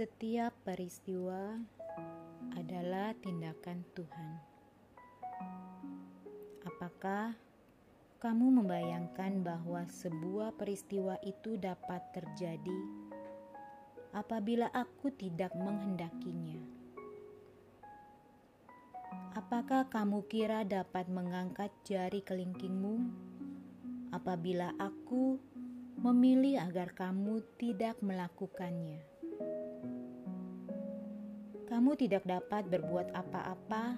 Setiap peristiwa adalah tindakan Tuhan. Apakah kamu membayangkan bahwa sebuah peristiwa itu dapat terjadi apabila aku tidak menghendakinya? Apakah kamu kira dapat mengangkat jari kelingkingmu apabila aku memilih agar kamu tidak melakukannya? Kamu tidak dapat berbuat apa-apa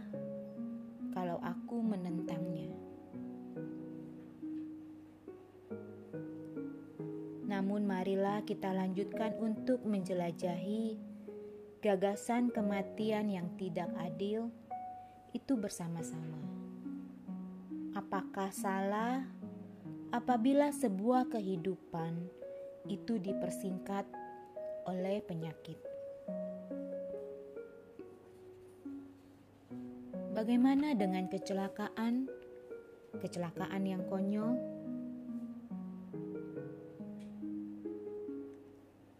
kalau aku menentangnya. Namun, marilah kita lanjutkan untuk menjelajahi gagasan kematian yang tidak adil itu bersama-sama. Apakah salah apabila sebuah kehidupan itu dipersingkat oleh penyakit? Bagaimana dengan kecelakaan? Kecelakaan yang konyol?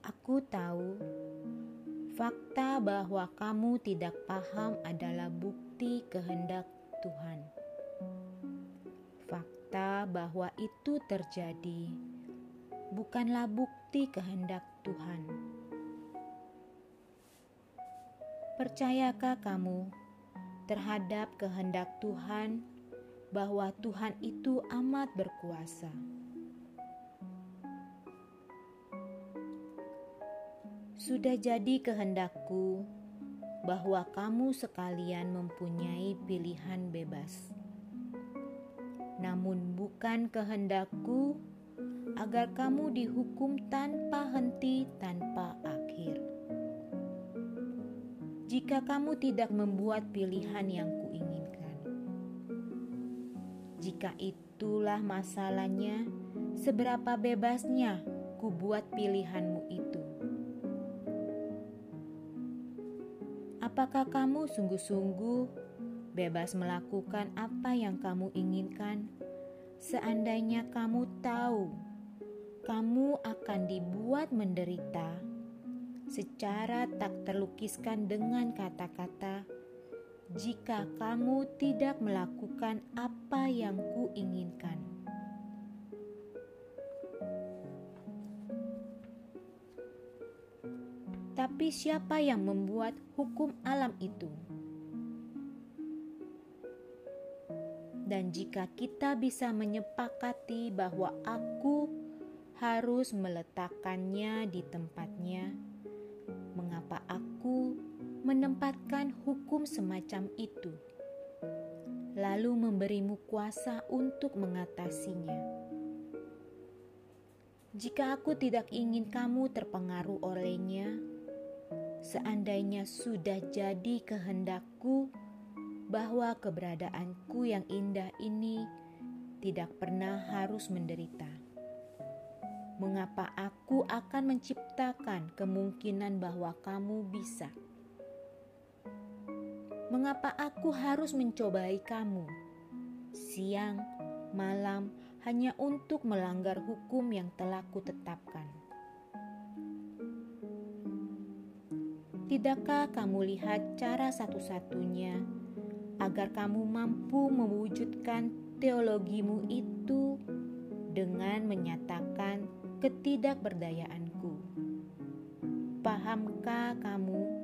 Aku tahu fakta bahwa kamu tidak paham adalah bukti kehendak Tuhan. Fakta bahwa itu terjadi bukanlah bukti kehendak Tuhan. Percayakah kamu terhadap kehendak Tuhan, bahwa Tuhan itu amat berkuasa. Sudah jadi kehendakku bahwa kamu sekalian mempunyai pilihan bebas. Namun, bukan kehendakku agar kamu dihukum tanpa henti, tanpa akhir jika kamu tidak membuat pilihan yang kuinginkan. Jika itulah masalahnya, seberapa bebasnya ku buat pilihanmu itu. Apakah kamu sungguh-sungguh bebas melakukan apa yang kamu inginkan? Seandainya kamu tahu kamu akan dibuat menderita secara tak terlukiskan dengan kata-kata, "Jika kamu tidak melakukan apa yang kuinginkan." Tapi siapa yang membuat hukum alam itu? Dan jika kita bisa menyepakati bahwa aku harus meletakkannya di tempatnya, hukum semacam itu, lalu memberimu kuasa untuk mengatasinya. Jika aku tidak ingin kamu terpengaruh olehnya, seandainya sudah jadi kehendakku bahwa keberadaanku yang indah ini tidak pernah harus menderita mengapa aku akan menciptakan kemungkinan bahwa kamu bisa? Mengapa aku harus mencobai kamu siang, malam, hanya untuk melanggar hukum yang telah kutetapkan? Tidakkah kamu lihat cara satu-satunya agar kamu mampu mewujudkan teologimu itu dengan menyatakan ketidakberdayaanku. Pahamkah kamu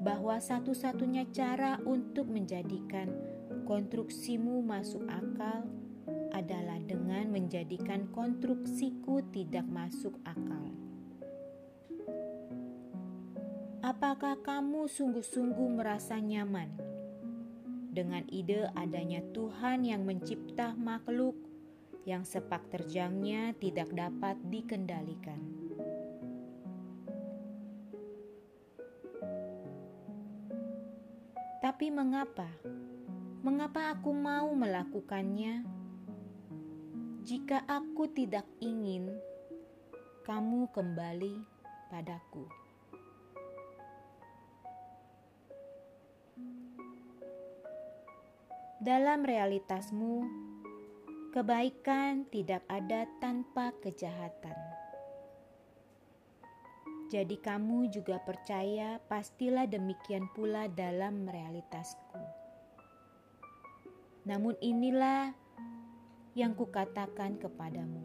bahwa satu-satunya cara untuk menjadikan konstruksimu masuk akal adalah dengan menjadikan konstruksiku tidak masuk akal? Apakah kamu sungguh-sungguh merasa nyaman dengan ide adanya Tuhan yang mencipta makhluk yang sepak terjangnya tidak dapat dikendalikan. Tapi mengapa? Mengapa aku mau melakukannya? Jika aku tidak ingin kamu kembali padaku. Dalam realitasmu, Kebaikan tidak ada tanpa kejahatan. Jadi, kamu juga percaya, pastilah demikian pula dalam realitasku. Namun, inilah yang kukatakan kepadamu: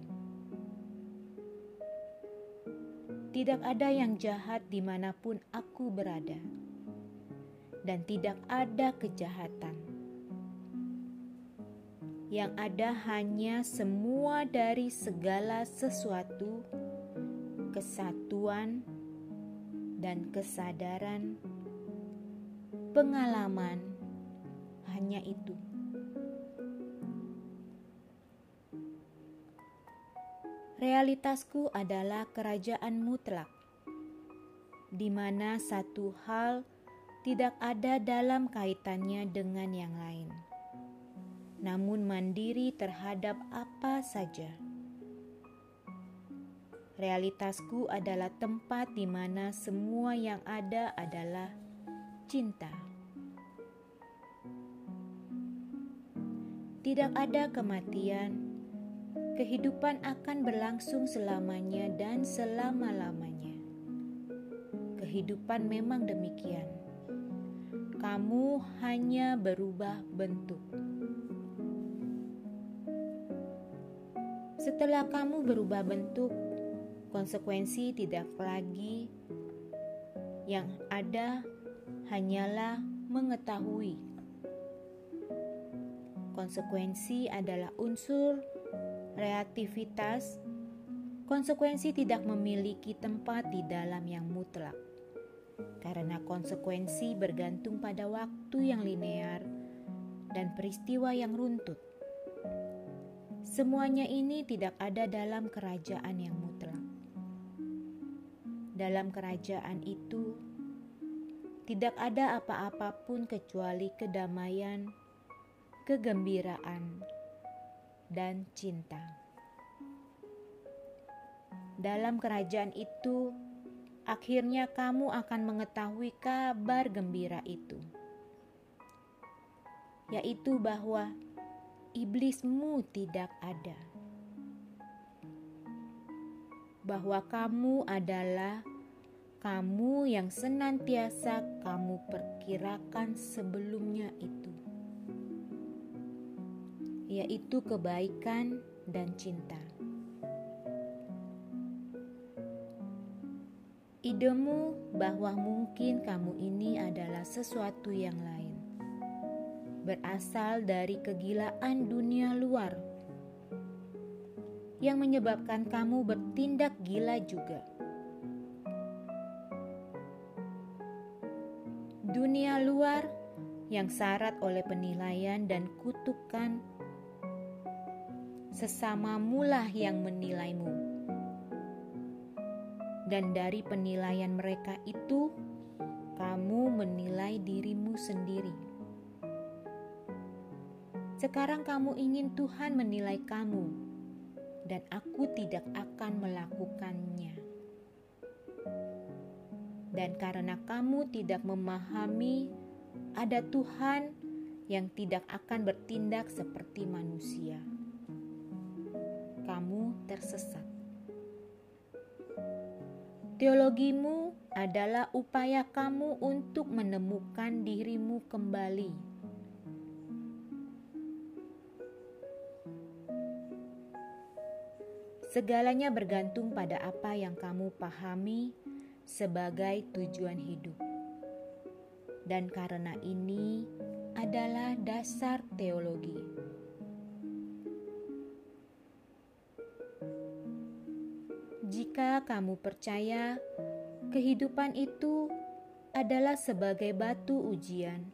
tidak ada yang jahat di mana pun aku berada, dan tidak ada kejahatan. Yang ada hanya semua dari segala sesuatu, kesatuan, dan kesadaran, pengalaman, hanya itu. Realitasku adalah kerajaan mutlak, di mana satu hal tidak ada dalam kaitannya dengan yang lain, namun mandiri terhadap apa saja. Realitasku adalah tempat di mana semua yang ada adalah cinta. Tidak ada kematian kehidupan akan berlangsung selamanya dan selama-lamanya. Kehidupan memang demikian. Kamu hanya berubah bentuk. Setelah kamu berubah bentuk, konsekuensi tidak lagi yang ada hanyalah mengetahui. Konsekuensi adalah unsur reaktivitas, konsekuensi tidak memiliki tempat di dalam yang mutlak. Karena konsekuensi bergantung pada waktu yang linear dan peristiwa yang runtut. Semuanya ini tidak ada dalam kerajaan yang. Dalam kerajaan itu, tidak ada apa-apapun kecuali kedamaian, kegembiraan, dan cinta. Dalam kerajaan itu, akhirnya kamu akan mengetahui kabar gembira itu, yaitu bahwa iblismu tidak ada, bahwa kamu adalah kamu yang senantiasa kamu perkirakan sebelumnya itu yaitu kebaikan dan cinta. Idemu bahwa mungkin kamu ini adalah sesuatu yang lain, berasal dari kegilaan dunia luar yang menyebabkan kamu bertindak gila juga. Dunia luar yang syarat oleh penilaian dan kutukan sesama mulah yang menilaimu. Dan dari penilaian mereka itu, kamu menilai dirimu sendiri. Sekarang kamu ingin Tuhan menilai kamu, dan aku tidak akan melakukannya. Dan karena kamu tidak memahami, ada Tuhan yang tidak akan bertindak seperti manusia kamu tersesat. Teologimu adalah upaya kamu untuk menemukan dirimu kembali. Segalanya bergantung pada apa yang kamu pahami sebagai tujuan hidup, dan karena ini adalah dasar teologi. Jika kamu percaya kehidupan itu adalah sebagai batu ujian,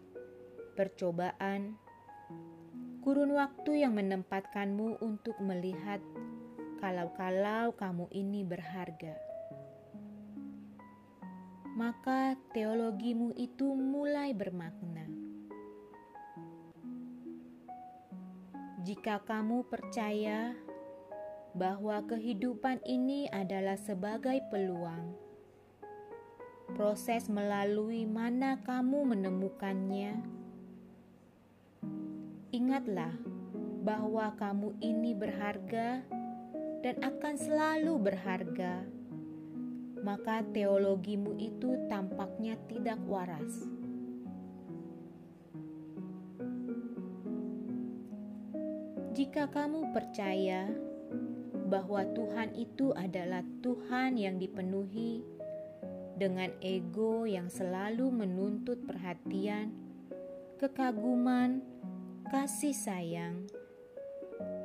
percobaan, kurun waktu yang menempatkanmu untuk melihat kalau-kalau kamu ini berharga, maka teologimu itu mulai bermakna. Jika kamu percaya bahwa kehidupan ini adalah sebagai peluang. Proses melalui mana kamu menemukannya. Ingatlah bahwa kamu ini berharga dan akan selalu berharga maka teologimu itu tampaknya tidak waras. Jika kamu percaya bahwa Tuhan itu adalah Tuhan yang dipenuhi dengan ego yang selalu menuntut perhatian, kekaguman, kasih sayang,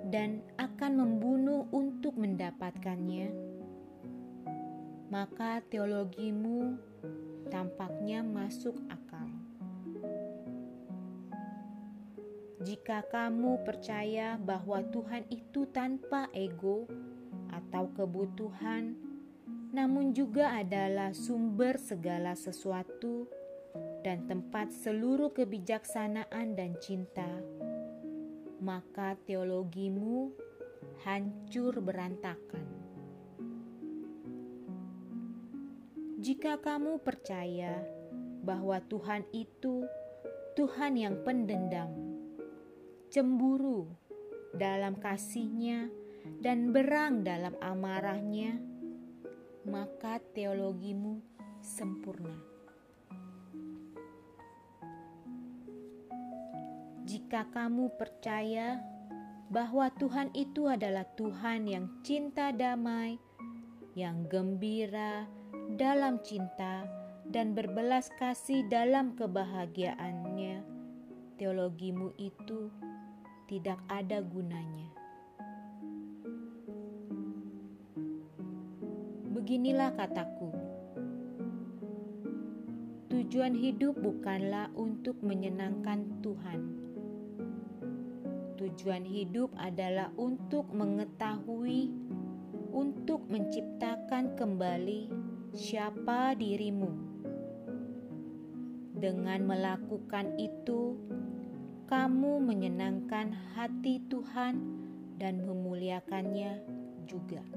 dan akan membunuh untuk mendapatkannya, maka teologimu tampaknya masuk akal. Jika kamu percaya bahwa Tuhan itu tanpa ego atau kebutuhan, namun juga adalah sumber segala sesuatu dan tempat seluruh kebijaksanaan dan cinta, maka teologimu hancur berantakan. Jika kamu percaya bahwa Tuhan itu Tuhan yang pendendam, cemburu dalam kasihnya, dan berang dalam amarahnya, maka teologimu sempurna. Jika kamu percaya bahwa Tuhan itu adalah Tuhan yang cinta damai, yang gembira dalam cinta, dan berbelas kasih dalam kebahagiaannya, teologimu itu tidak ada gunanya. Beginilah kataku, tujuan hidup bukanlah untuk menyenangkan Tuhan. Tujuan hidup adalah untuk mengetahui, untuk menciptakan kembali siapa dirimu. Dengan melakukan itu, kamu menyenangkan hati Tuhan dan memuliakannya juga.